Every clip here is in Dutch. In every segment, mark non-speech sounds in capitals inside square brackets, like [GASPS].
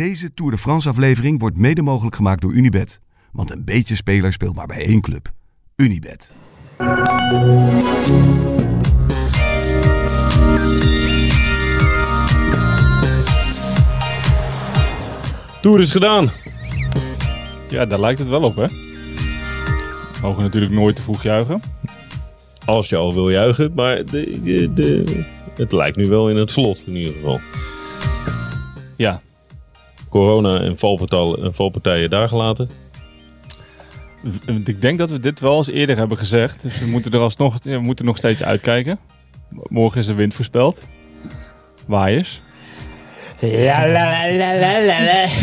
Deze Tour de France aflevering wordt mede mogelijk gemaakt door Unibet. Want een beetje speler speelt maar bij één club. Unibet. Tour is gedaan. Ja, daar lijkt het wel op, hè? Mogen natuurlijk nooit te vroeg juichen. Als je al wil juichen. Maar de, de, de, het lijkt nu wel in het slot in ieder geval. Ja, Corona en valpartijen, en valpartijen daar gelaten. ik denk dat we dit wel eens eerder hebben gezegd. Dus we moeten er alsnog we moeten nog steeds uitkijken. Morgen is er wind voorspeld. Waaiers. Ja, la, la, la, la, la, la. [LAUGHS]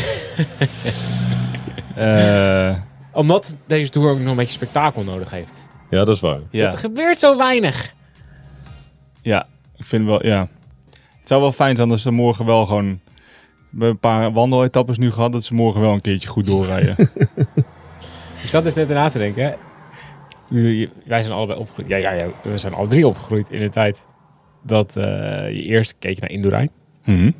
Eh, Omdat deze tour ook nog een beetje spektakel nodig heeft. Ja, dat is waar. ja. Er gebeurt zo weinig. ja, ik vind wel, ja. Het zou wel fijn zijn als ze morgen wel gewoon... We hebben een paar wandeletappes nu gehad, dat ze morgen wel een keertje goed doorrijden. [LAUGHS] Ik zat dus net na te denken. hè. Wij zijn allebei opgegroeid. Ja, ja, ja, we zijn alle drie opgegroeid in de tijd dat eh, je eerst keek naar Indurain. Mhm.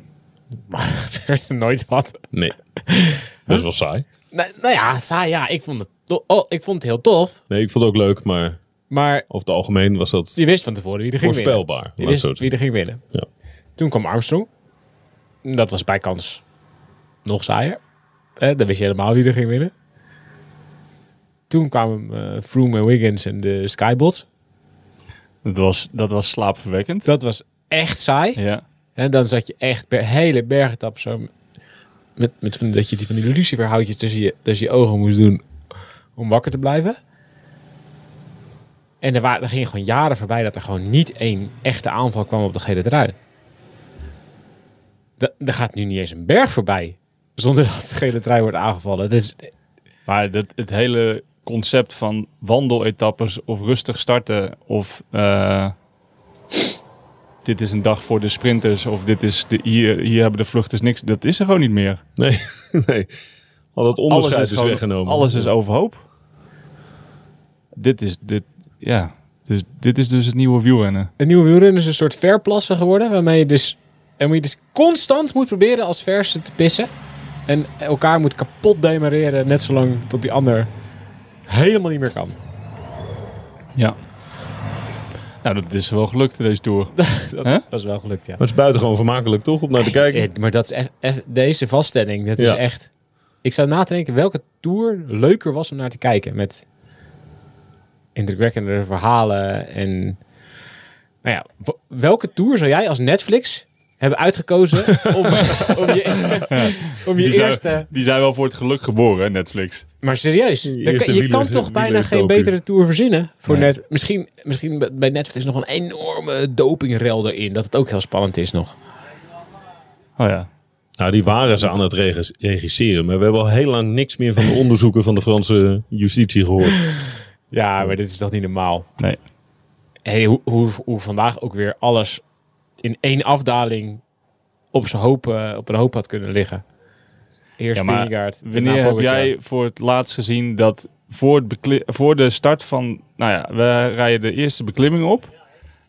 Maar [LAUGHS] er gebeurde nooit wat. Nee. [LAUGHS] Dat is wel saai. Nou, nou ja, saai, ja, ik vond, het oh, ik vond het heel tof. Nee, ik vond het ook leuk, maar Maar over het algemeen was dat je wist van tevoren wie er ging winnen. voorspelbaar. Wie er ging winnen. Ja. Toen kwam Armstrong. Dat was bij kans nog saaier. Eh, dan wist je helemaal wie er ging winnen. Toen kwamen eh, Froome en Wiggins en de Skybots. Dat, was, dat was slaapverwekkend. Dat was echt saai. Ja. En dan zat je echt per hele bergetap zo met, met van, dat je die van die luciferhoutjes tussen je, tussen je ogen moest doen om wakker te blijven. En er, waren, er gingen gewoon jaren voorbij dat er gewoon niet één echte aanval kwam op de gele trui. Er gaat nu niet eens een berg voorbij zonder dat de gele trui wordt aangevallen. Dat is, Maar dat, het hele concept van wandeletappes of rustig starten of eh, dit is een dag voor de sprinters of dit is de, hier, hier hebben de vluchters niks, dat is er gewoon niet meer. Nee, [LAUGHS] nee. Al dat onderscheid is, gewoon- weggenomen. Alles is overhoop. Dit is dit, ja. Dus dit is dus het nieuwe wielrennen. Een nieuwe wielrennen is een soort verplassen geworden. Waarmee je dus, en je dus constant moet proberen als verse te pissen. En elkaar moet kapot demareren. Net zolang tot die ander helemaal niet meer kan. Ja. Nou, dat is wel gelukt in deze tour. [LAUGHS] Dat, is wel gelukt, ja. Maar het is buitengewoon vermakelijk toch, om naar te kijken. Eh, Maar dat is echt, echt- deze vaststelling, dat is echt... Ik zou na te denken welke tour leuker was om naar te kijken. Met indrukwekkende verhalen en... Nou ja, welke tour zou jij als Netflix hebben uitgekozen [LAUGHS] om, om je, om je Die zijn, eerste... die zijn wel voor het geluk geboren, Netflix. Maar serieus, kan- je wieler- kan toch bijna geen betere tour verzinnen voor Nee. net. Misschien, misschien bij Netflix nog een enorme dopingrel erin. Dat het ook heel spannend is nog. Oh ja. Nou, die waren ze aan het regis- regisseren. Maar we hebben al heel lang niks meer van de onderzoeken van de Franse justitie gehoord. Ja, maar dit is toch niet normaal. Nee. Hey, hoe, hoe, hoe vandaag ook weer alles in één afdaling op, zijn hoop, eh, op een hoop had kunnen liggen. Eerst Ja, maar Vingegaard, Wanneer heb jij voor het laatst gezien dat voor, het voor de start van... Nou ja, we rijden de eerste beklimming op.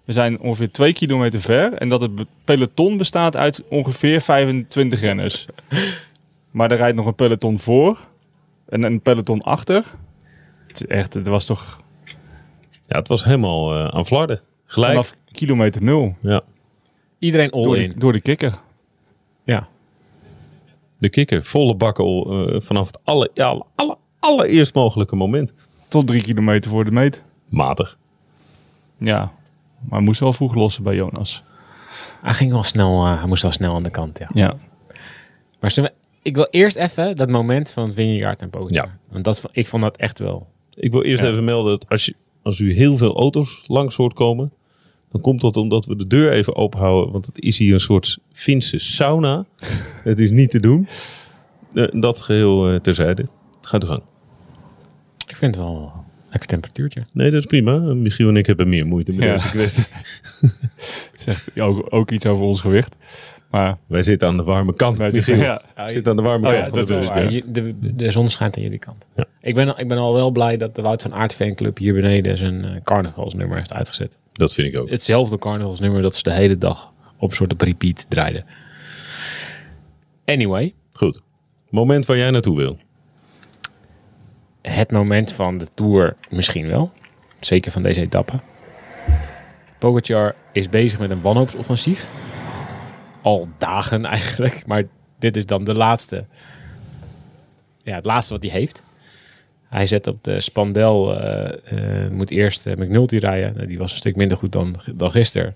We zijn ongeveer twee kilometer ver. En dat het peloton bestaat uit ongeveer 25 renners. [LAUGHS] Maar er rijdt nog een peloton voor. En een peloton achter. Het is echt, het was toch Ja, het was helemaal eh, aan flarden. Gelijk. vanaf kilometer nul. Ja. Iedereen all Door, in. die, door de kikker. Ja. De kikker, volle bakken eh, vanaf het alle, ja, alle, alle- allereerst mogelijke moment. Tot drie kilometer voor de meet. Matig. Ja, maar moest wel vroeg lossen bij Jonas. Hij ging wel snel, eh, hij moest wel snel aan de kant, ja. Ja. Maar zullen we- ik wil eerst even dat moment van Vingegaard en Pogacar. Ja. Want dat, ik vond dat echt wel... Ik wil eerst Ja. even melden dat als, je, als u heel veel auto's langs hoort komen, dan komt dat omdat we de deur even open houden. Want het is hier een soort Finse sauna. [LAUGHS] het is niet te doen. Eh, dat geheel eh, terzijde. Gaat uw gang. Ik vind het wel een lekker temperatuurtje. Nee, dat is prima. Michiel en ik hebben meer moeite met Ja. deze kwestie. [LAUGHS] Zegt ook, ook iets over ons gewicht. Maar Wij zitten aan de warme kant. wij zeggen, ja, zit aan de warme Oh kant ja, van dat de bus. ja. de, de zon schijnt aan jullie kant. Ja. Ik, ben, ik ben al wel blij dat de Wout van Aert fanclub hier beneden zijn eh, carnavalsnummer heeft uitgezet. Dat vind ik ook. Hetzelfde carnavalsnummer dat ze de hele dag op een soort op repeat draaiden. Anyway, Goed. Moment waar jij naartoe wil. Het moment van de Tour misschien wel. Zeker van deze etappe. Pogacar is bezig met een wanhoopsoffensief. Al dagen [LAUGHS] eigenlijk. Maar dit is dan de laatste. Ja, het laatste wat hij heeft. Hij zet op de Spandel. eh, eh, moet eerst uh, McNulty rijden. Nou, Die was een stuk minder goed dan, dan gisteren.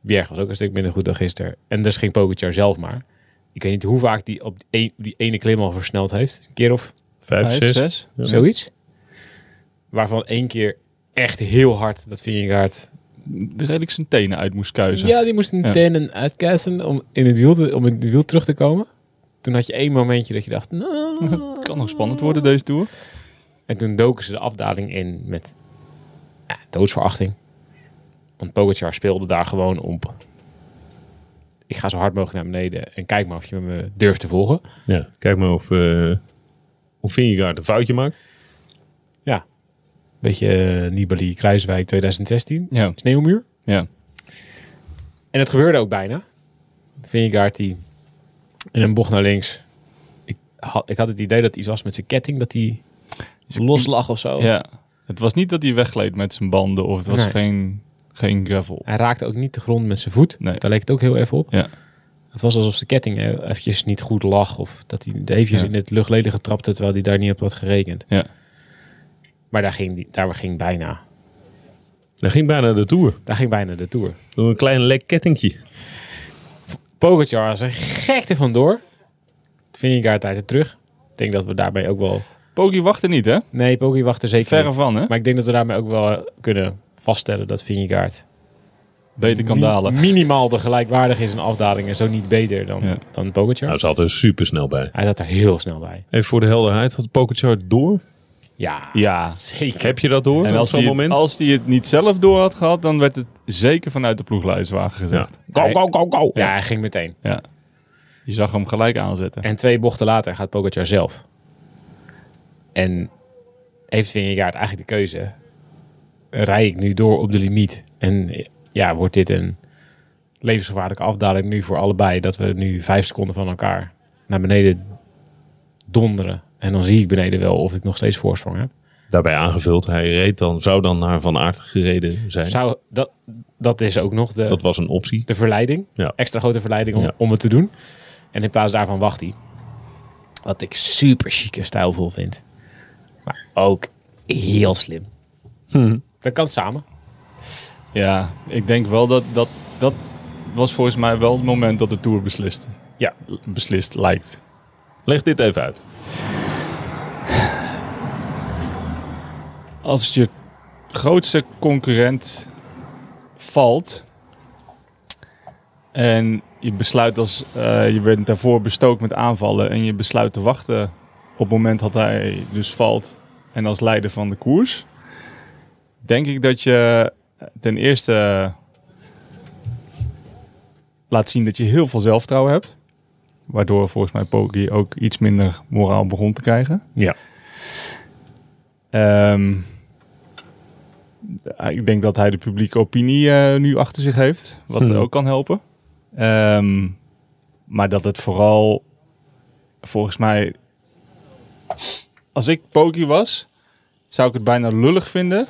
Bjerg was ook een stuk minder goed dan gisteren. En dus ging Pogacar zelf maar. Ik weet niet hoe vaak die op die, een- die ene klim al versneld heeft. Een keer of Vijf, Vijf, zes. zes. Zoiets. Waarvan één keer echt heel hard dat Vingegaard... Redelijk zijn tenen uit moest kuizen. Ja, die moest Ja. tenen uitkuisen om in het wiel, te, om in het wiel terug te komen. Toen had je één momentje dat je dacht... Nou, [LAUGHS] Het kan nog spannend worden deze Tour. En toen doken ze de afdaling in met ja, doodsverachting. Want Pogacar speelde daar gewoon op. Ik ga zo hard mogelijk naar beneden en kijk maar of je me durft te volgen. Ja, kijk maar of, eh of Vingegaard een foutje maakt. Beetje uh, Nibali Kruiswijk 2016. Ja. Sneeuwmuur. Ja. En het gebeurde ook bijna. Vingegaard die in een bocht naar links. Ik had, ik had het idee dat het iets was met zijn ketting. Dat hij los lag of zo. ja. Het was niet dat hij weggleed met zijn banden of het was Nee. geen, geen gravel. Hij raakte ook niet de grond met zijn voet. Nee. Daar leek het ook heel even op. Ja. Het was alsof de ketting eh, eventjes niet goed lag. Of dat hij eventjes Ja. in het luchtledige trapte terwijl hij daar niet op had gerekend. Ja. Maar daar ging, daar ging bijna. Dat ging bijna de Tour. Daar ging bijna de Tour. Door een klein lek kettingje. Pogacar was er gek er vandoor. Vingegaard uit het terug. Ik denk dat we daarbij ook wel... Poggi wachtte niet, hè? Nee, Poggi wachtte zeker Verre niet. van, hè? Maar ik denk dat we daarmee ook wel eh, kunnen vaststellen dat Vingegaard... Beter kan mi- dalen. minimaal de gelijkwaardig is in afdalingen. Zo niet beter dan, Ja. dan Pogacar. Nou, ze had er super snel bij. Hij zat er heel snel bij. Even voor de helderheid, had Pogacar door? Ja, Ja. zeker. Heb je dat door En als hij, het, moment? als hij het niet zelf door had gehad, dan werd het zeker vanuit de ploegleiderswagen Ja. gezegd. Go, go, go, go. Ja, hij ging meteen. Ja. Je zag hem gelijk aanzetten. En twee bochten later gaat Pogacar zelf. En heeft Vingegaard eigenlijk de keuze. Rij ik nu door op de limiet? En ja, wordt dit een levensgevaarlijke afdaling nu voor allebei? Dat we nu vijf seconden van elkaar naar beneden donderen. En dan zie ik beneden wel of ik nog steeds voorsprong heb. Daarbij aangevuld, hij reed dan, zou dan naar Van Aert gereden zijn. Zou, dat, dat is ook nog de, Dat was een optie. de verleiding. Ja. Extra grote verleiding om, Ja. om het te doen. En in plaats daarvan wacht hij. Wat ik super chic en stijlvol vind. Maar ook heel slim. Dat kan samen. Ja, ik denk wel dat, dat dat was volgens mij wel het moment dat de Tour beslist. Ja. Beslist lijkt. Leg dit even uit. Als je grootste concurrent valt en je besluit als eh, je werd daarvoor bestookt met aanvallen en je besluit te wachten op het moment dat hij dus valt en als leider van de koers, denk ik dat je ten eerste laat zien dat je heel veel zelfvertrouwen hebt. Waardoor volgens mij Poggi ook iets minder moraal begon te krijgen. Ja. Ehm, ik denk dat hij de publieke opinie eh, nu achter zich heeft. Wat Hmm. ook kan helpen. Ehm, maar dat het vooral volgens mij... Als ik Poggi was, zou ik het bijna lullig vinden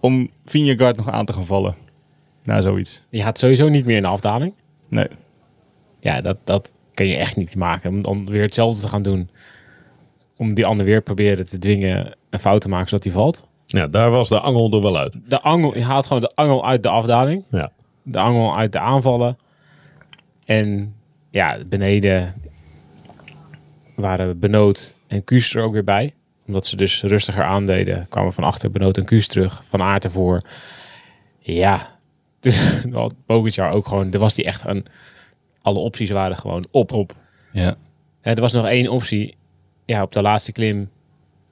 om Vingegaard nog aan te gaan vallen. Na zoiets. Je gaat sowieso niet meer in de afdaling. Nee. Ja, dat, dat kan je echt niet maken. Om dan weer hetzelfde te gaan doen. Om die ander weer proberen te dwingen een fout te maken zodat hij valt. Ja, daar was de angel er wel uit. De angel, je haalt gewoon de angel uit de afdaling. Ja. de angel uit de aanvallen. En ja, beneden waren Benoot en Kuus er ook weer bij. Omdat ze dus rustiger aandeden. Kwamen van achter Benoot en Kuus terug. Van aard ervoor. Ja, [LAUGHS] toen had Pogacar ook gewoon... Er was die echt een... Alle opties waren gewoon op. op. Ja. Er was nog één optie. Ja, op de laatste klim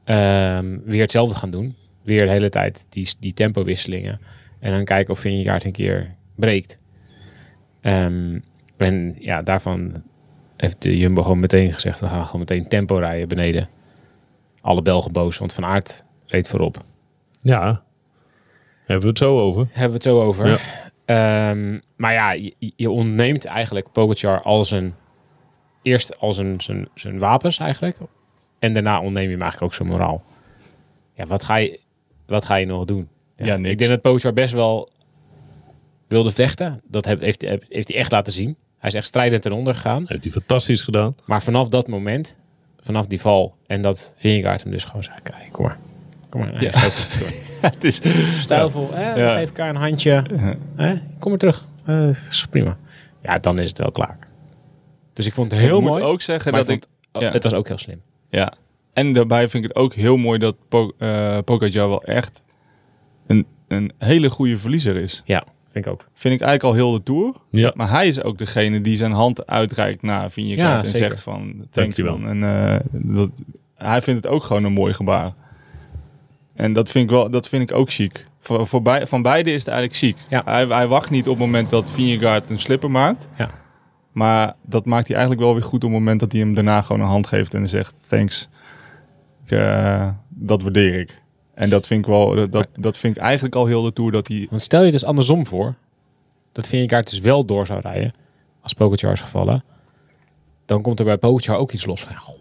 ehm, weer hetzelfde gaan doen. Weer de hele tijd die, die tempowisselingen. En dan kijken of Vingegaard een keer breekt. Ehm, en ja, daarvan heeft de Jumbo gewoon meteen gezegd... we gaan gewoon meteen tempo rijden beneden. Alle Belgen boos, want Van Aert reed voorop. Ja. Hebben we het zo over? Hebben we het zo over. Ja. Ehm, maar ja, je, je ontneemt eigenlijk Pogacar al zijn eerst al zijn, zijn, zijn wapens eigenlijk. En daarna ontneem je hem eigenlijk ook zijn moraal. Ja, wat ga je, wat ga je nog doen? Ja. Ik denk dat Pogacar best wel wilde vechten. Dat heeft, heeft, heeft hij echt laten zien. Hij is echt strijdend ten onder gegaan. Heeft hij fantastisch gedaan. Maar vanaf dat moment, vanaf die val en dat Vingegaard hem dus gewoon zegt, kijk, maar. Kom maar. Ja. [LAUGHS] het is, Stijlvol, Ja. geven elkaar een handje. Hè, kom maar terug. Eh, is prima. Ja, dan is het wel klaar. Dus ik vond het heel ik moet mooi. ook zeggen dat ik vond- ja. Het was ook heel slim. Ja, en daarbij vind ik het ook heel mooi dat po eh Pogacar wel echt een, een hele goede verliezer is. Ja, vind ik ook. Vind ik eigenlijk al heel de Tour. Ja. Maar hij is ook degene die zijn hand uitreikt naar Vingegaard Ja, en zeker. zegt van, thank Dankjewel. you man. En eh, dat, hij vindt het ook gewoon een mooi gebaar. En dat vind ik, wel, dat vind ik ook chic. Voor, voor bij, van beide is het eigenlijk. Ja. Hij, hij wacht niet op het moment dat Vingegaard een slipper maakt. Ja. Maar dat maakt hij eigenlijk wel weer goed op het moment dat hij hem daarna gewoon een hand geeft en zegt thanks. Ik, eh, dat waardeer ik. En dat vind ik wel, dat, dat, dat vind ik eigenlijk al heel de tour dat hij. Want stel je het dus andersom voor. Dat Vingegaard dus wel door zou rijden. Als Pogacar is gevallen. Dan komt er bij Pogacar ook iets los van. "Oh,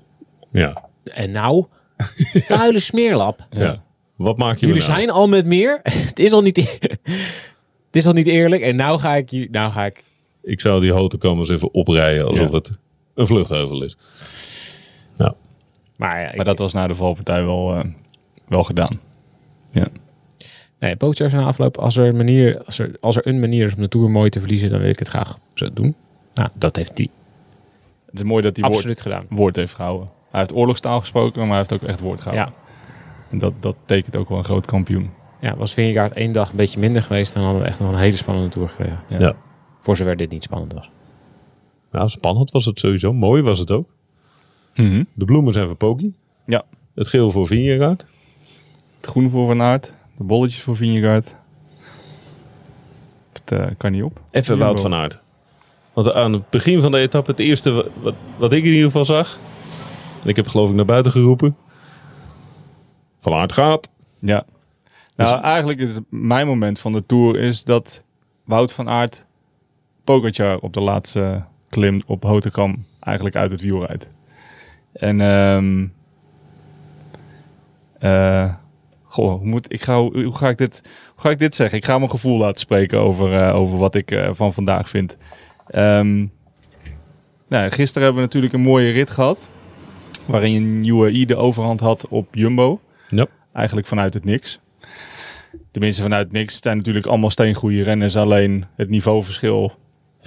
Ja. En nou, vuile smeerlap. ja. Wat maak je Jullie nou? zijn al met meer. [LAUGHS] het is al niet, e- [LAUGHS] het is al niet eerlijk. En nou ga ik, je- nou ga ik Ik zou die hotekamers even oprijden alsof Ja. het een vluchtheuvel is. Nou, Maar, ja, ik, Maar dat was na de valpartij wel, eh, wel gedaan. Ja. nee, Pogacar zijn afloop. Als er, een manier, als, er, als er een manier is om de Tour mooi te verliezen, dan wil ik het graag zo doen. Nou, dat heeft hij Het is mooi dat hij woord, absoluut gedaan. woord heeft gehouden. Hij heeft oorlogstaal gesproken, maar hij heeft ook echt woord gehouden. Ja, En dat, dat tekent ook wel een groot kampioen. ja, was Vingegaard één dag een beetje minder geweest, dan hadden we echt nog een hele spannende Tour gekregen. Ja. ja. Voor zover dit niet spannend was. Nou, spannend was het sowieso. Mooi was het ook. De bloemen zijn voor Poki. Ja. Het geel voor Vingegaard. Het groen voor Van Aert, de bolletjes voor Vingegaard. Het eh, kan niet op. Even. Wout van Aert. Want aan het begin van de etappe, het eerste wa- wat, wat ik in ieder geval zag. En ik heb geloof ik naar buiten geroepen. Aert gaat. Ja. Nou, eigenlijk is mijn moment van de Tour is dat Wout van Aert Pogacar op de laatste klim op Hotekam eigenlijk uit het wiel rijdt. En ehm eh, goh, hoe, moet, ik ga, hoe, hoe ga ik dit, hoe ga ik dit zeggen? Ik ga mijn gevoel laten spreken over, eh, over wat ik eh, van vandaag vind. Ehm, nou, gisteren hebben we natuurlijk een mooie rit gehad. Waarin UAE de overhand had op Jumbo Ja. eigenlijk vanuit het niks. Tenminste, vanuit niks. Zijn natuurlijk allemaal steengoede renners. Alleen het niveauverschil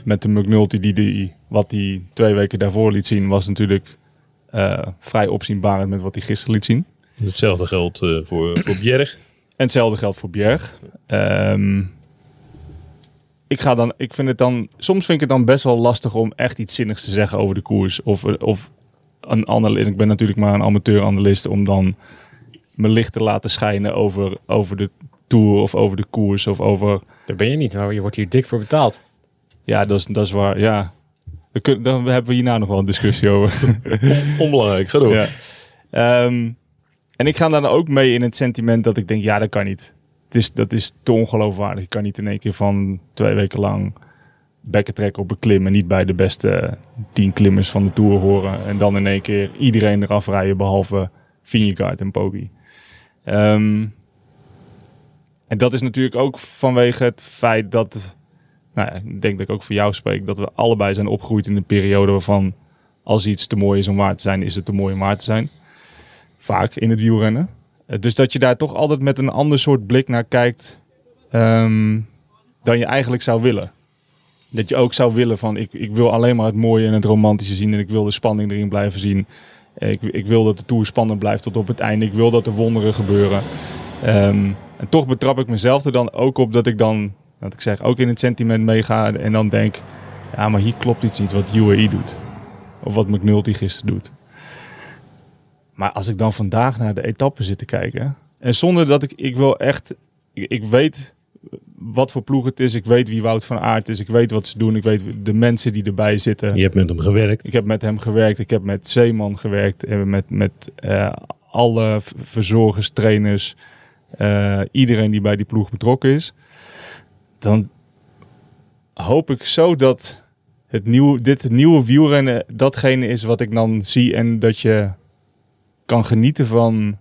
met de McNulty, die, die, wat hij twee weken daarvoor liet zien, was natuurlijk eh, vrij opzienbarend met wat hij gisteren liet zien. Hetzelfde geldt eh, voor, voor Bjerg. En hetzelfde geldt voor Bjerg. Ehm, ik, ga dan, ik vind het dan, soms vind ik het dan best wel lastig om echt iets zinnigs te zeggen over de koers. Of, of een analist. Ik ben natuurlijk maar een amateur-analist om dan mijn licht te laten schijnen over, over de tour of over de koers of over. Dat ben je niet, maar je wordt hier dik voor betaald. Ja, dat is, dat is waar. Ja. We kunnen, dan hebben we hierna nog wel een discussie over. [LAUGHS] Onbelangrijk, ga door. Ja. Ehm, en ik ga dan ook mee in het sentiment dat ik denk, ja, dat kan niet. Het is, dat is te ongeloofwaardig. Ik kan niet in één keer van twee weken lang bekken trekken op een klim en niet bij de beste tien klimmers van de Tour horen. En dan in één keer iedereen eraf rijden behalve Vingegaard en Poggi. Ehm, en dat is natuurlijk ook vanwege het feit dat, nou ja, ik denk dat ik ook voor jou spreek, dat we allebei zijn opgegroeid in een periode waarvan als iets te mooi is om waar te zijn, is het te mooi om waar te zijn. Vaak in het wielrennen. Eh, Dus dat je daar toch altijd met een ander soort blik naar kijkt ehm, dan je eigenlijk zou willen. Dat je ook zou willen van, ik, ik wil alleen maar het mooie en het romantische zien en ik wil de spanning erin blijven zien. Ik, ik wil dat de Tour spannend blijft tot op het einde. Ik wil dat er wonderen gebeuren. Ehm, en toch betrap ik mezelf er dan ook op dat ik dan, dat ik zeg, ook in het sentiment meega en dan denk, ja, maar hier klopt iets niet wat UAE doet. Of wat McNulty gisteren doet. Maar als ik dan vandaag naar de etappe zit te kijken. En zonder dat ik, ik wil echt, ik weet wat voor ploeg het is. Ik weet wie Wout van Aert is. Ik weet wat ze doen. Ik weet de mensen die erbij zitten. Je hebt met hem gewerkt. Ik heb met hem gewerkt. Ik heb met Zeeman gewerkt. En met, met eh, alle verzorgers, trainers. eh, iedereen die bij die ploeg betrokken is. Dan hoop ik zo dat het nieuw, dit nieuwe wielrennen datgene is wat ik dan zie en dat je kan genieten van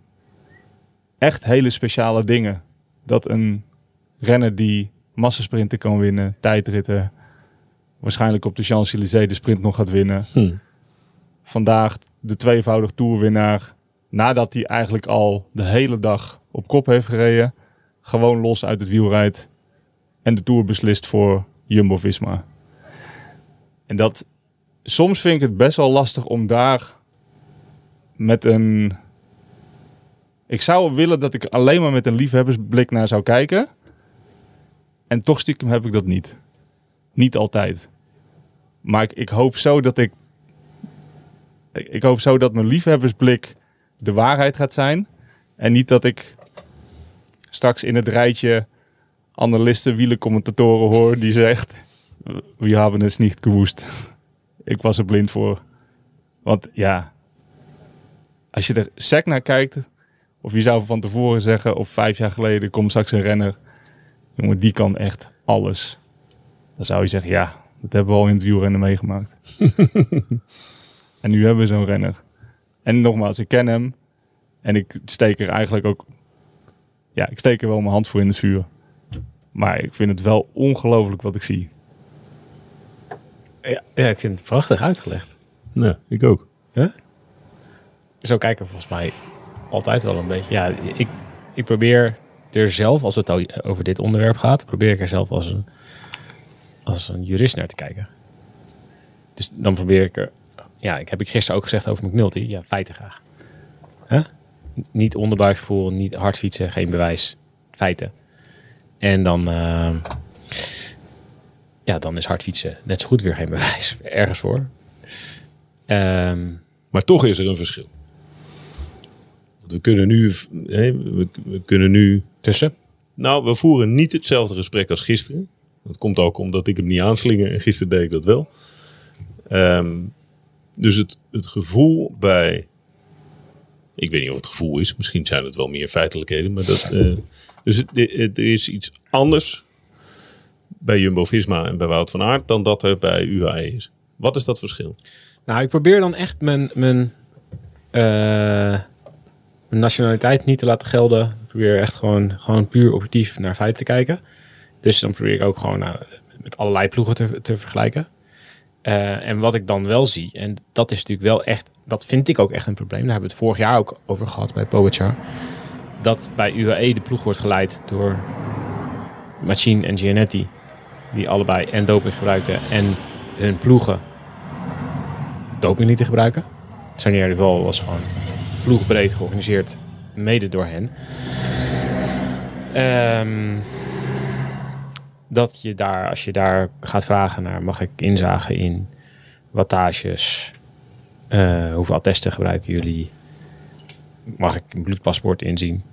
echt hele speciale dingen. Dat een renner die massasprinten kan winnen, tijdritten, waarschijnlijk op de Champs-Élysées de sprint nog gaat winnen. Hm. Vandaag de tweevoudig toerwinnaar, nadat hij eigenlijk al de hele dag op kop heeft gereden, gewoon los uit het wiel rijdt en de Tour beslist voor Jumbo-Visma. En dat, soms vind ik het best wel lastig om daar met een... Ik zou willen dat ik alleen maar met een liefhebbersblik naar zou kijken. En toch stiekem heb ik dat niet. Niet altijd. Maar ik, hoop zo dat ik... Ik ik hoop zo dat mijn liefhebbersblik de waarheid gaat zijn. En niet dat ik straks in het rijtje analisten, wielencommentatoren hoor die zegt... We hebben het niet gewoest. Ik was er blind voor. Want ja, als je er sec naar kijkt... Of je zou van tevoren zeggen, of vijf jaar geleden komt straks een renner. Jongen, die kan echt alles. Dan zou je zeggen, ja, dat hebben we al in het wielrennen meegemaakt. [LAUGHS] en nu hebben we zo'n renner. En nogmaals, ik ken hem. En ik steek er eigenlijk ook... Ja, ik steek er wel mijn hand voor in het vuur. Maar ik vind het wel ongelooflijk wat ik zie. Ja, ja, ik vind het prachtig uitgelegd. Ja, ik ook. Zo kijken volgens mij altijd wel een beetje. Ja, ik, ik probeer er zelf, als het over dit onderwerp gaat, probeer ik er zelf als een, als een jurist naar te kijken. Dus dan probeer ik er, ja, ik heb ik gisteren ook gezegd over McNulty, ja, feiten graag. Hè? Niet onderbuikgevoel, niet hard fietsen, geen bewijs, feiten. En dan, eh, ja, dan is hard fietsen net zo goed weer geen bewijs, [LAUGHS] ergens voor. Ehm, Maar toch is er een verschil. We kunnen nu... we, we kunnen nu tussen. Nou, we voeren niet hetzelfde gesprek als gisteren. Dat komt ook omdat ik hem niet aanslinger en gisteren deed ik dat wel. Ehm, dus het, het gevoel bij... Ik weet niet of het gevoel is. Misschien zijn het wel meer feitelijkheden. Maar dat, eh, dus het, het- er is iets anders bij Jumbo-Visma en bij Wout van Aert... dan dat er bij UAE is. Wat is dat verschil? Nou, ik probeer dan echt mijn, mijn, eh, mijn nationaliteit niet te laten gelden. Ik probeer echt gewoon, gewoon puur objectief naar feiten te kijken. Dus dan probeer ik ook gewoon nou, met allerlei ploegen te, te vergelijken. Eh, en wat ik dan wel zie, en dat is natuurlijk wel echt, dat vind ik ook echt een probleem. Daar hebben we het vorig jaar ook over gehad bij Pogacar. Dat bij UAE de ploeg wordt geleid door Machine en Gianetti. Die allebei en doping gebruikten en hun ploegen doping lieten gebruiken. Sanier de Val was gewoon ploegbreed georganiseerd, mede door hen. Ehm, dat je daar, als je daar gaat vragen naar, mag ik inzagen in wattages, Eh, hoeveel attesten gebruiken jullie, mag ik een bloedpaspoort inzien?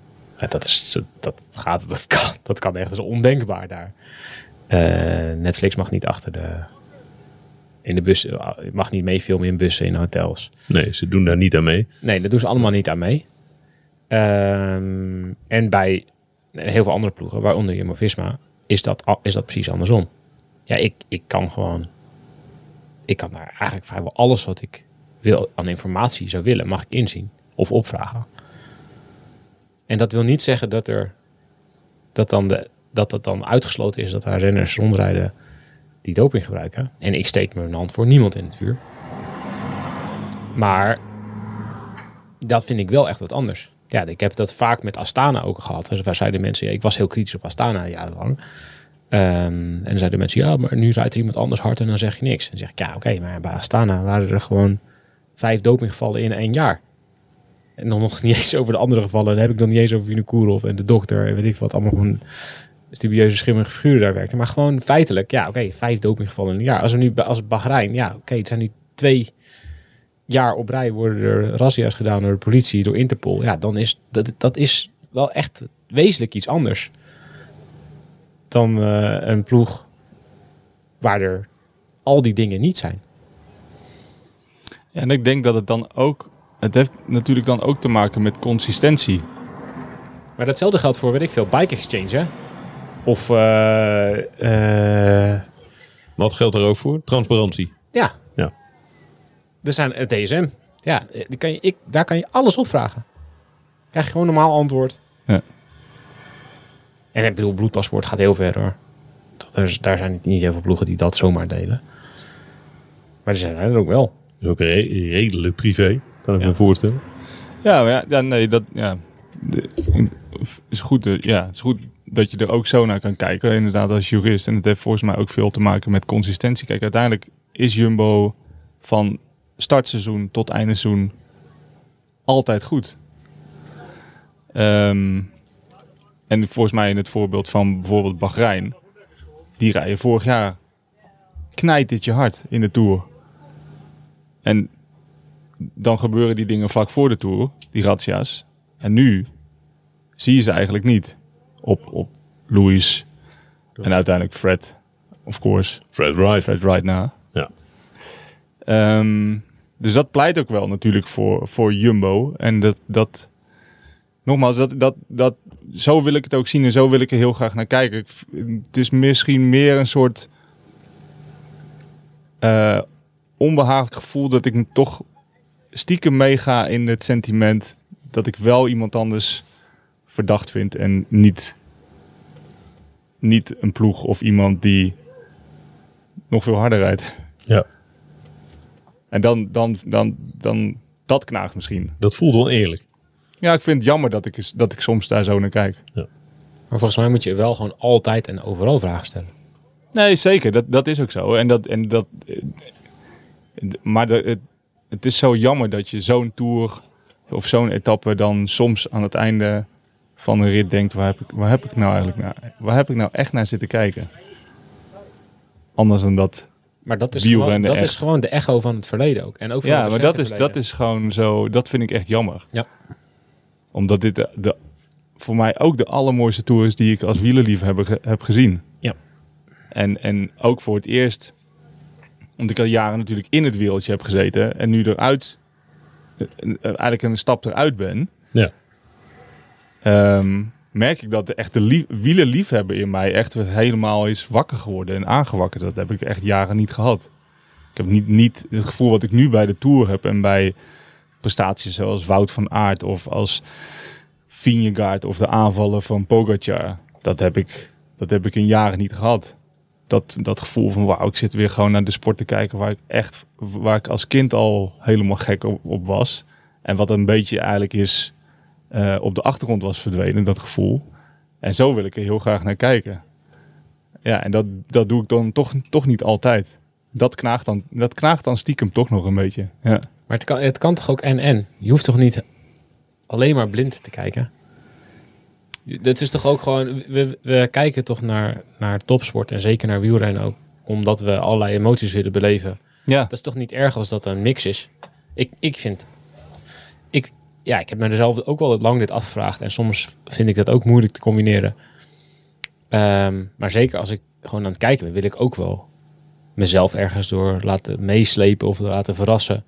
Dat, is, dat, gaat, dat, kan, dat kan echt, dat ondenkbaar daar. Eh, Netflix mag niet achter de, in de bus, je mag niet meefilmen in bussen, in hotels. Nee, ze doen daar niet aan mee. Nee, dat doen ze allemaal niet aan mee. Ehm, en bij heel veel andere ploegen, waaronder Jumbo-Visma, is dat, al- is dat precies andersom. Ja, ik, ik kan gewoon... Ik kan daar eigenlijk vrijwel alles wat ik wil aan informatie zou willen, mag ik inzien of opvragen. En dat wil niet zeggen dat er dat dan de, dat het dan uitgesloten is dat daar renners rondrijden die doping gebruiken. En ik steek mijn hand voor niemand in het vuur. Maar dat vind ik wel echt wat anders. Ja, ik heb dat vaak met Astana ook gehad. Waar zeiden mensen, ik was heel kritisch op Astana jarenlang. Ehm, en dan zeiden mensen, ja, maar nu rijdt er iemand anders hard en dan zeg je niks. Dan zeg ik, ja, oké, maar bij Astana waren er gewoon vijf dopinggevallen in één jaar. En dan nog niet eens over de andere gevallen. Dan heb ik nog niet eens over Vinokourov en de dokter en weet ik wat. Allemaal gewoon studieuze schimmige figuren daar werkten. Maar gewoon feitelijk, ja, oké, vijf dopinggevallen in een jaar. Als we nu, als Bahrein, ja, oké, het zijn nu twee jaar op rij worden er razzia's gedaan door de politie, door Interpol. Ja, dan is dat, dat is wel echt wezenlijk iets anders dan eh, een ploeg waar er al die dingen niet zijn. Ja, en ik denk dat het dan ook... Het heeft natuurlijk dan ook te maken met consistentie. Maar datzelfde geldt voor, weet ik veel, Bike Exchange, hè? Of, eh, eh, Wat geldt er ook voor? Transparantie. Ja. Ja. Er zijn het DSM. Ja, eh, die kan je, ik, daar kan je alles op vragen. Krijg je gewoon een normaal antwoord. Ja. En ik bedoel, bloedpaspoort gaat heel ver hoor. Dus daar zijn niet heel veel ploegen die dat zomaar delen. Maar er zijn er ook wel. Dat is ook re- redelijk privé, kan ik Ja. me voorstellen. Ja, maar ja, ja, nee, dat ja, de- is goed. eh, Ja, het is goed dat je er ook zo naar kan kijken. Inderdaad, als jurist. En het heeft volgens mij ook veel te maken met consistentie. Kijk, uiteindelijk is Jumbo van startseizoen tot eindseizoen altijd goed. Ehm, en volgens mij in het voorbeeld van bijvoorbeeld Bahrein. Die rijden vorig jaar knijt dit je hard in de Tour. En dan gebeuren die dingen vlak voor de Tour, die razzia's. En nu zie je ze eigenlijk niet op, op Louis en uiteindelijk Fred, of course. Fred Wright. Fred right na. Ja. Ehm, dus dat pleit ook wel natuurlijk voor, voor Jumbo. En dat, dat nogmaals, dat, dat, dat, zo wil ik het ook zien en zo wil ik er heel graag naar kijken. Ik Het is misschien meer een soort onbehagelijk gevoel dat ik me toch stiekem meega in het sentiment dat ik wel iemand anders verdacht vind en niet, niet een ploeg of iemand die nog veel harder rijdt. Ja. En dan, dan, dan, dan dat knaagt misschien. Dat voelt oneerlijk. Ja, ik vind het jammer dat ik, dat ik soms daar zo naar kijk. Maar volgens mij moet je wel gewoon altijd en overal vragen stellen. Nee, zeker. Dat, dat is ook zo. En dat, en dat, maar de, het, het is zo jammer dat je zo'n tour of zo'n etappe dan soms aan het einde van een rit denkt: waar heb ik, waar heb ik nou eigenlijk naar? Waar heb ik nou echt naar zitten kijken? Anders dan dat. Maar dat is, gewoon, dat is gewoon de echo van het verleden ook. En ook van Ja, maar dat is, verleden. dat is gewoon zo. Dat vind ik echt jammer. Ja. Omdat dit de, de, voor mij ook de allermooiste tour is die ik als wielerliefhebber ge- heb gezien. Ja. En, en ook voor het eerst, omdat ik al jaren natuurlijk in het wereldje heb gezeten en nu eruit, eh, eh, eigenlijk een stap eruit ben, Ja. Ehm, merk ik dat de echte lief, wielerliefhebber in mij echt helemaal is wakker geworden en aangewakkerd. Dat heb ik echt jaren niet gehad. Ik heb niet, niet het gevoel wat ik nu bij de Tour heb en bij prestaties zoals Wout van Aert of als Vingegaard of de aanvallen van Pogacar. Dat heb ik, dat heb ik in jaren niet gehad. Dat, dat gevoel van wauw, ik zit weer gewoon naar de sport te kijken waar ik echt, waar ik als kind al helemaal gek op was. En wat een beetje eigenlijk is eh, op de achtergrond was verdwenen, dat gevoel. En zo wil ik er heel graag naar kijken. Ja, en dat, dat doe ik dan toch, toch niet altijd. Dat knaagt, dan, dat knaagt dan stiekem toch nog een beetje. Ja. Maar het kan, het kan toch ook en-en? Je hoeft toch niet alleen maar blind te kijken? Het is toch ook gewoon... We, we kijken toch naar, naar topsport en zeker naar wielrennen ook. Omdat we allerlei emoties willen beleven. ja. Dat is toch niet erg als dat een mix is? Ik, ik vind... Ik, ja, ik heb mezelf ook wel lang dit afgevraagd. En soms vind ik dat ook moeilijk te combineren. Ehm, maar zeker als ik gewoon aan het kijken ben, wil ik ook wel mezelf ergens door laten meeslepen of laten verrassen.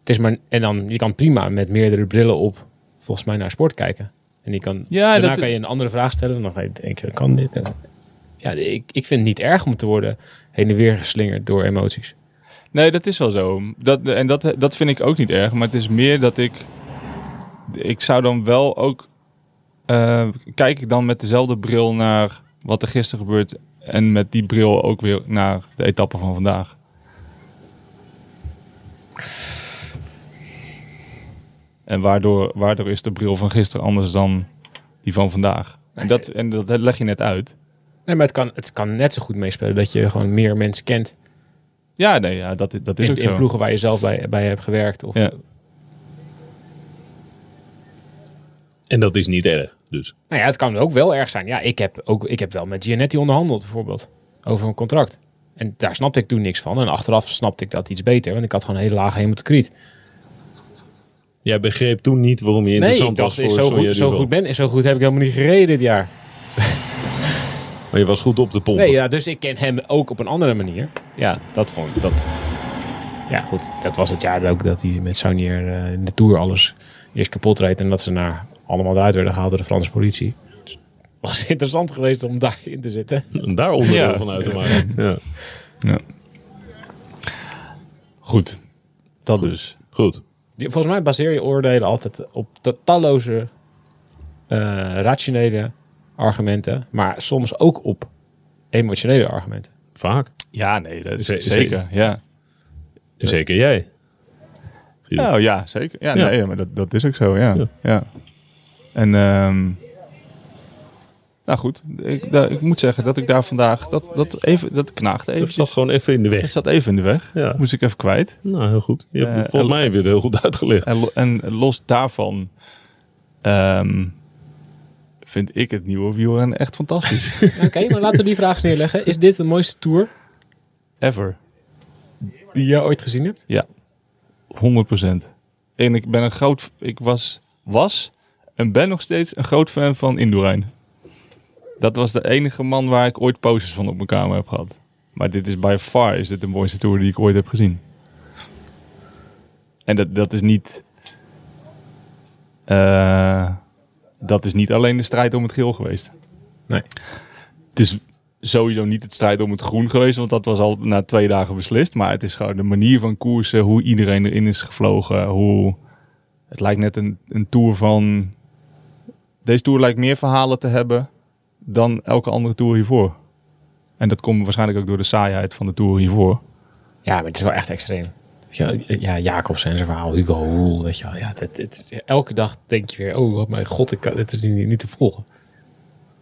Het is maar, en dan, je kan prima met meerdere brillen op, volgens mij, naar sport kijken. En die kan, Ja, daarna dat- kan je een andere vraag stellen. En dan je denken, kan dit? Ja, ik, ik vind het niet erg om te worden heen en weer geslingerd door emoties. Nee, dat is wel zo. Dat, en dat, dat vind ik ook niet erg. Maar het is meer dat ik... Ik zou dan wel ook... eh, kijk ik dan met dezelfde bril naar wat er gisteren gebeurt... en met die bril ook weer naar de etappe van vandaag. En waardoor, waardoor is de bril van gisteren anders dan die van vandaag? En dat, en dat leg je net uit. Nee, maar het kan, het kan net zo goed meespelen dat je gewoon meer mensen kent. Ja, nee, ja, dat, dat is In, ook in zo. ploegen waar je zelf bij, bij hebt gewerkt. Of, Ja. En dat is niet erg, dus. Nou ja, het kan ook wel erg zijn. Ja, ik heb, ook, ik heb wel met Gianetti onderhandeld bijvoorbeeld. Over een contract. En daar snapte ik toen niks van. En achteraf snapte ik dat iets beter. Want ik had gewoon een hele lage hemotocriet. Jij begreep toen niet waarom je Nee, interessant dacht, was voor zo, goed, zo, Duval. goed ben, zo goed heb ik helemaal niet gereden dit jaar. Maar je was goed op de pompen. Nee, ja, dus ik ken hem ook op een andere manier. Ja, dat vond ik... Dat, ja, goed. Dat was het jaar ook dat hij met Saunier eh, in de Tour alles eerst kapot reed. En dat ze naar, allemaal eruit werden gehaald door de Franse politie. Dus het was interessant geweest om daarin te zitten. En daar onderdeel Ja. van uit te maken. [LAUGHS] Ja. Ja. Goed. Dat dus. Goed. Volgens mij baseer je oordelen altijd op de talloze eh, rationele argumenten, maar soms ook op emotionele argumenten. Vaak. Ja, nee, dat is Ze- zeker. Ja. Zeker jij. Oh, ja, zeker. Ja, Ja. nee, maar dat, dat is ook zo, ja. Ja. ja. En, ehm, nou goed, ik, da- ik moet zeggen dat ik daar vandaag, dat, dat, even, dat knaagde Dat even. zat gewoon even in de Het weg. zat even in de weg. Ja. Moest ik even kwijt. Nou, heel goed. Je hebt, Eh, volgens en- mij heb je het heel goed uitgelegd. En, en los daarvan ehm, vind ik het nieuwe wielrennen echt fantastisch. [LAUGHS] Oké, maar laten we die vraag eens neerleggen. Is dit de mooiste tour Ever. die je ooit gezien hebt? 100%. En ik ben een groot, ik was, was en ben nog steeds een groot fan van Indurain. Dat was de enige man waar ik ooit posters van op mijn kamer heb gehad. Maar dit is by far is dit de mooiste tour die ik ooit heb gezien. En dat, dat is niet. eh, dat is niet alleen de strijd om het geel geweest. Nee. Het is sowieso niet het strijd om het groen geweest, want dat was al na twee dagen beslist. Maar het is gewoon de manier van koersen, hoe iedereen erin is gevlogen. Hoe... Het lijkt net een, een tour van. Deze tour lijkt meer verhalen te hebben dan elke andere tour hiervoor. En dat komt waarschijnlijk ook door de saaiheid van de tour hiervoor. Ja, maar het is wel echt extreem. Ja, ja Jacobsen en zijn verhaal, Hugo weet je wel. Ja, dit, dit, elke dag denk je weer, oh mijn god, ik kan, dit is niet, niet te volgen.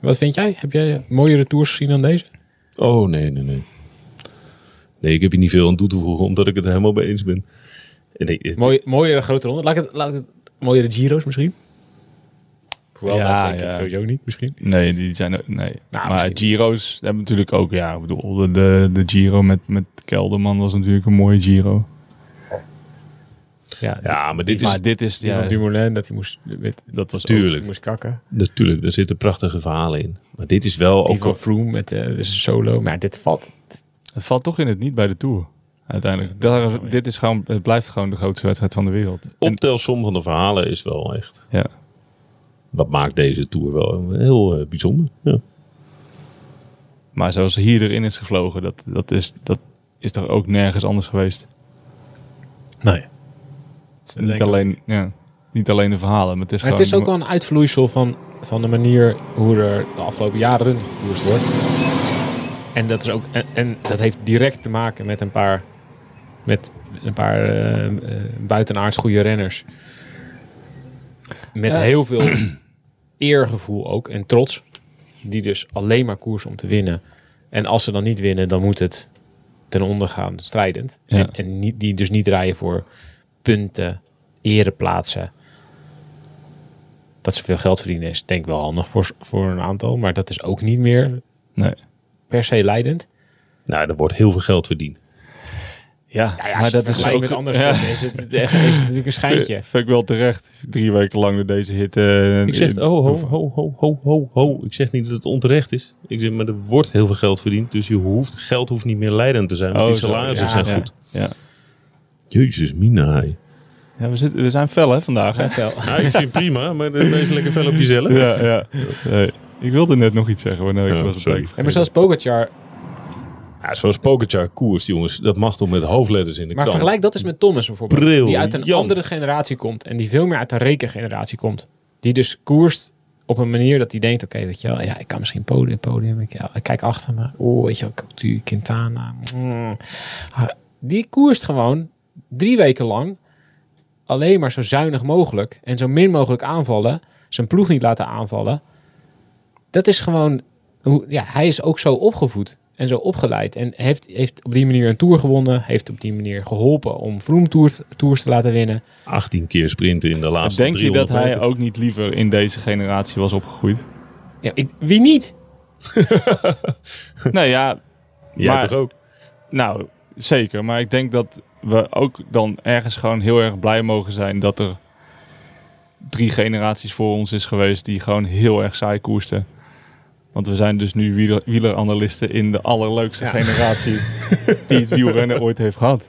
Wat vind jij? Heb jij mooiere tours gezien dan deze? Oh, nee, nee, nee. Nee, ik heb hier niet veel aan toe te voegen, omdat ik het er helemaal mee eens ben. En nee, het- Mooi, mooiere grote ronde. Laat ik het, laat ik het mooiere Giro's misschien? Ja, dat denk ik ja. sowieso niet misschien. Nee, die zijn ook- nee. Nou, maar. Giro's hebben natuurlijk ook, ja, ik bedoel, de, de, de Giro met, met Kelderman was natuurlijk een mooie Giro. Ja, ja, maar dit is maar dit is, die ja, van Dumoulin, dat hij moest, met, dat was ook- Tuurlijk. die moest kakken. natuurlijk, daar zitten prachtige verhalen in. Maar dit is wel Die ook van Froome met eh, dus een solo. Maar dit valt... Het valt toch in het niet bij de Tour. Uiteindelijk. Daar is- dit is gewoon, het blijft gewoon de grootste wedstrijd van de wereld. Optelsom van de verhalen is wel echt. ja. Wat maakt deze tour wel heel eh, bijzonder. Ja. Maar zoals hier erin is gevlogen, dat, dat, is, dat is toch ook nergens anders geweest. Nee. niet, alleen, ja, niet alleen de verhalen, maar het is Maar het is ook wel een uitvloeisel van, van de manier hoe er de afgelopen jaren gekoerst wordt. En dat, is ook, en, en dat heeft direct te maken met een paar, met een paar eh, eh, buitenaards goede renners. Met Ja. heel veel eergevoel ook en trots. Die dus alleen maar koersen om te winnen. En als ze dan niet winnen, dan moet het ten onder gaan, strijdend. Ja. En, en niet, die dus niet rijden voor punten, ereplaatsen. Dat ze veel geld verdienen is denk ik wel handig voor, voor een aantal. Maar dat is ook niet meer Nee. per se leidend. Nou, er wordt heel veel geld verdiend. Ja, Ja, ja, maar dat is ook... met andere [LAUGHS] ja, is, het, is het natuurlijk een schijntje. Vind ik wel terecht. Drie weken lang door deze hitte. Ik zeg, oh, ho, ho, ho, ho, ho, ho. Ik zeg niet dat het onterecht is. Ik zeg, maar er wordt heel veel geld verdiend. Dus je hoeft, geld hoeft niet meer leidend te zijn. Want Oh, die salarissen ja, zijn ja. goed. Ja. Jezus, Mina. Ja, we, zitten, we zijn fel hè, vandaag. Hè? Ja, ik vind het prima, maar dan ben je lekker fel op jezelf. Ja, ja. Nee, ik wilde net nog iets zeggen, maar nee, ik Ja, was het sorry. En maar zelfs Pogacar. Ja, zoals Pogacar koers, jongens. Dat mag toch met hoofdletters in de Maar krant. vergelijk dat eens met Thomas bijvoorbeeld. Briljant. Die uit een andere generatie komt. En die veel meer uit een rekengeneratie komt. Die dus koerst op een manier dat hij denkt... Oké, weet je wel. Ja, ik kan misschien podium, podium. Ik, ja, ik kijk achter me. Oh, weet je wel. Couture, Quintana. mm. Ah, Die koerst gewoon drie weken lang... alleen maar zo zuinig mogelijk... en zo min mogelijk aanvallen. Zijn ploeg niet laten aanvallen. Dat is gewoon... Hoe, ja, hij is ook zo opgevoed en zo opgeleid. En heeft, heeft op die manier een Tour gewonnen. Heeft op die manier geholpen om Vroom tours, tours te laten winnen. 18 keer sprinten in de laatste Denk je dat 300 hij ook niet liever in deze generatie was opgegroeid? Ja, ik- wie niet? nee, ja, Jij maar- toch ook? nou, zeker. Maar ik denk dat we ook dan ergens gewoon heel erg blij mogen zijn dat er drie generaties voor ons is geweest die gewoon heel erg saai koersten. Want we zijn dus nu wieler, wieleranalisten in de allerleukste Ja. generatie [LAUGHS] die het wielrennen ooit heeft gehad.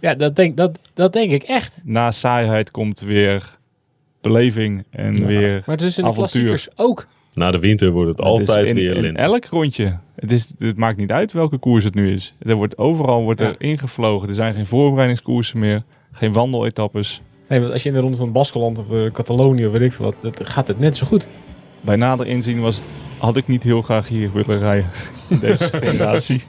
Ja, dat denk, dat, dat denk ik echt. Na saaiheid komt weer beleving en weer... Maar het is in de Avontuur. klassiekers ook. Na de winter wordt het, Het altijd in, weer in lente. elk rondje. Het, is, het maakt niet uit welke koers het nu is. Er wordt, overal wordt er ingevlogen. Er zijn geen voorbereidingskoersen meer. Geen wandeletappes. Nee, want als je in de ronde van Baskeland of eh, Catalonië of weet ik veel wat, dat gaat het net zo goed. Bij nader inzien was, had ik niet heel graag hier willen rijden. [LAUGHS] In deze [LAUGHS] generatie.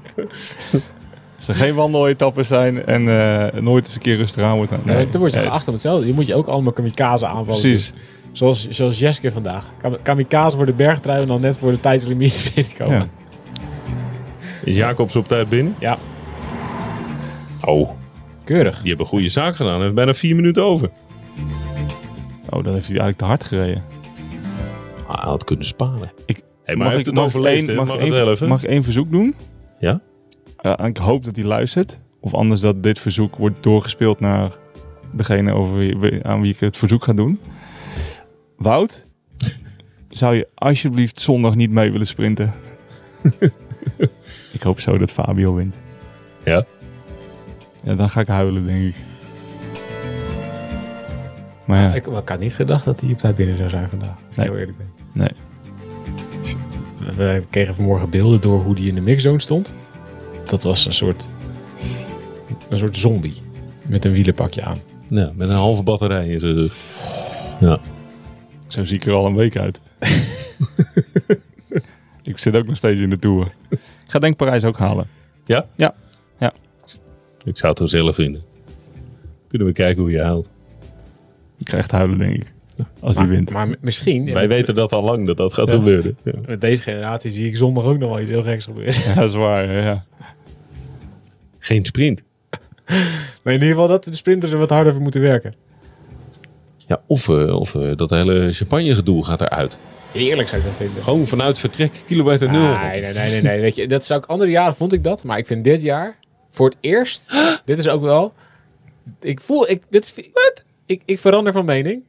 Als er geen wandeletappes zijn en eh, nooit eens een keer rustig aan wordt. Nee, dan word je Nee, geacht om hetzelfde. Je moet je ook allemaal kamikaze aanvallen. Precies. Dus zoals, zoals Jeske vandaag. Kam- Kamikaze voor de bergtrui en dan net voor de tijdslimiet [LAUGHS] binnenkomen. Ja. Is Jacobs op tijd binnen? Ja. Oh, Keurig. die hebben een goede zaak gedaan. Hij heeft bijna vier minuten over. Oh, dan heeft hij eigenlijk te hard gereden. Ah, hij had kunnen sparen. Ik- hey, maar hij heeft ik- het overleefd, één- hè? mag, Mag ik het één- helpen? mag ik één verzoek doen? Ja? Ik hoop dat hij luistert. Of anders dat dit verzoek wordt doorgespeeld naar degene over wie, aan wie ik het verzoek ga doen. Wout, [LAUGHS] zou je alsjeblieft zondag niet mee willen sprinten? [LAUGHS] ik hoop zo dat Fabio wint. Ja? Ja, dan ga ik huilen, denk ik. Maar ja, Ik, ik had niet gedacht dat hij op tijd binnen zou zijn vandaag. Als ik Nee. heel eerlijk ben. nee. We kregen vanmorgen beelden door hoe die in de mixzone stond. Dat was een soort, een soort zombie. Met een wielenpakje aan. Ja, met een halve batterij in zijn rug. Ja. Zo zie ik er al een week uit. [LAUGHS] ik zit ook nog steeds in de Tour. Ik ga denk Parijs ook halen. Ja? Ja. Ja. Ik zou het wel zelf vinden. Kunnen we kijken hoe je haalt. Ik krijg echt huilen, denk ik. Als hij Maar, wint. maar misschien, Wij weten dat al lang dat dat gaat gebeuren. Ja. [LAUGHS] met deze generatie zie ik zondag ook nog wel iets heel geks gebeuren. Ja, dat is waar. Ja. Geen sprint. [LAUGHS] Maar in ieder geval dat de sprinters er wat harder voor moeten werken. Ja, of eh, of eh, dat hele champagne gedoe gaat eruit. Heerlijk zou ik dat vinden. Gewoon vanuit vertrek, kilometer nul. Nee, nee, nee, nee, nee. Weet je, dat zou ik andere jaren vond ik dat, maar ik vind dit jaar voor het eerst. [GASPS] dit is ook wel. Ik voel, ik, dit is? Ik, ik verander van mening.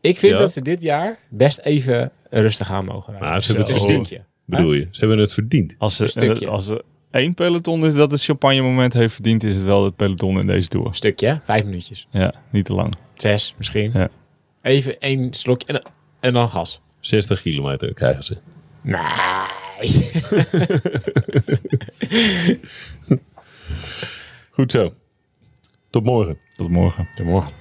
Ik vind Ja. dat ze dit jaar best even rustig aan mogen rijden. Maar ze hebben het verdiend. Bedoel je? Ze hebben het verdiend. Als, Een er, stukje. als er één peloton is dat het champagne moment heeft verdiend, is het wel het peloton in deze Tour. Een stukje, vijf minuutjes. Ja, niet te lang. Zes misschien. Ja. Even één slokje en, dan- en dan gas. 60 kilometer krijgen ze. Nee. [LAUGHS] Goed zo. Tot morgen. Tot morgen. Tot morgen.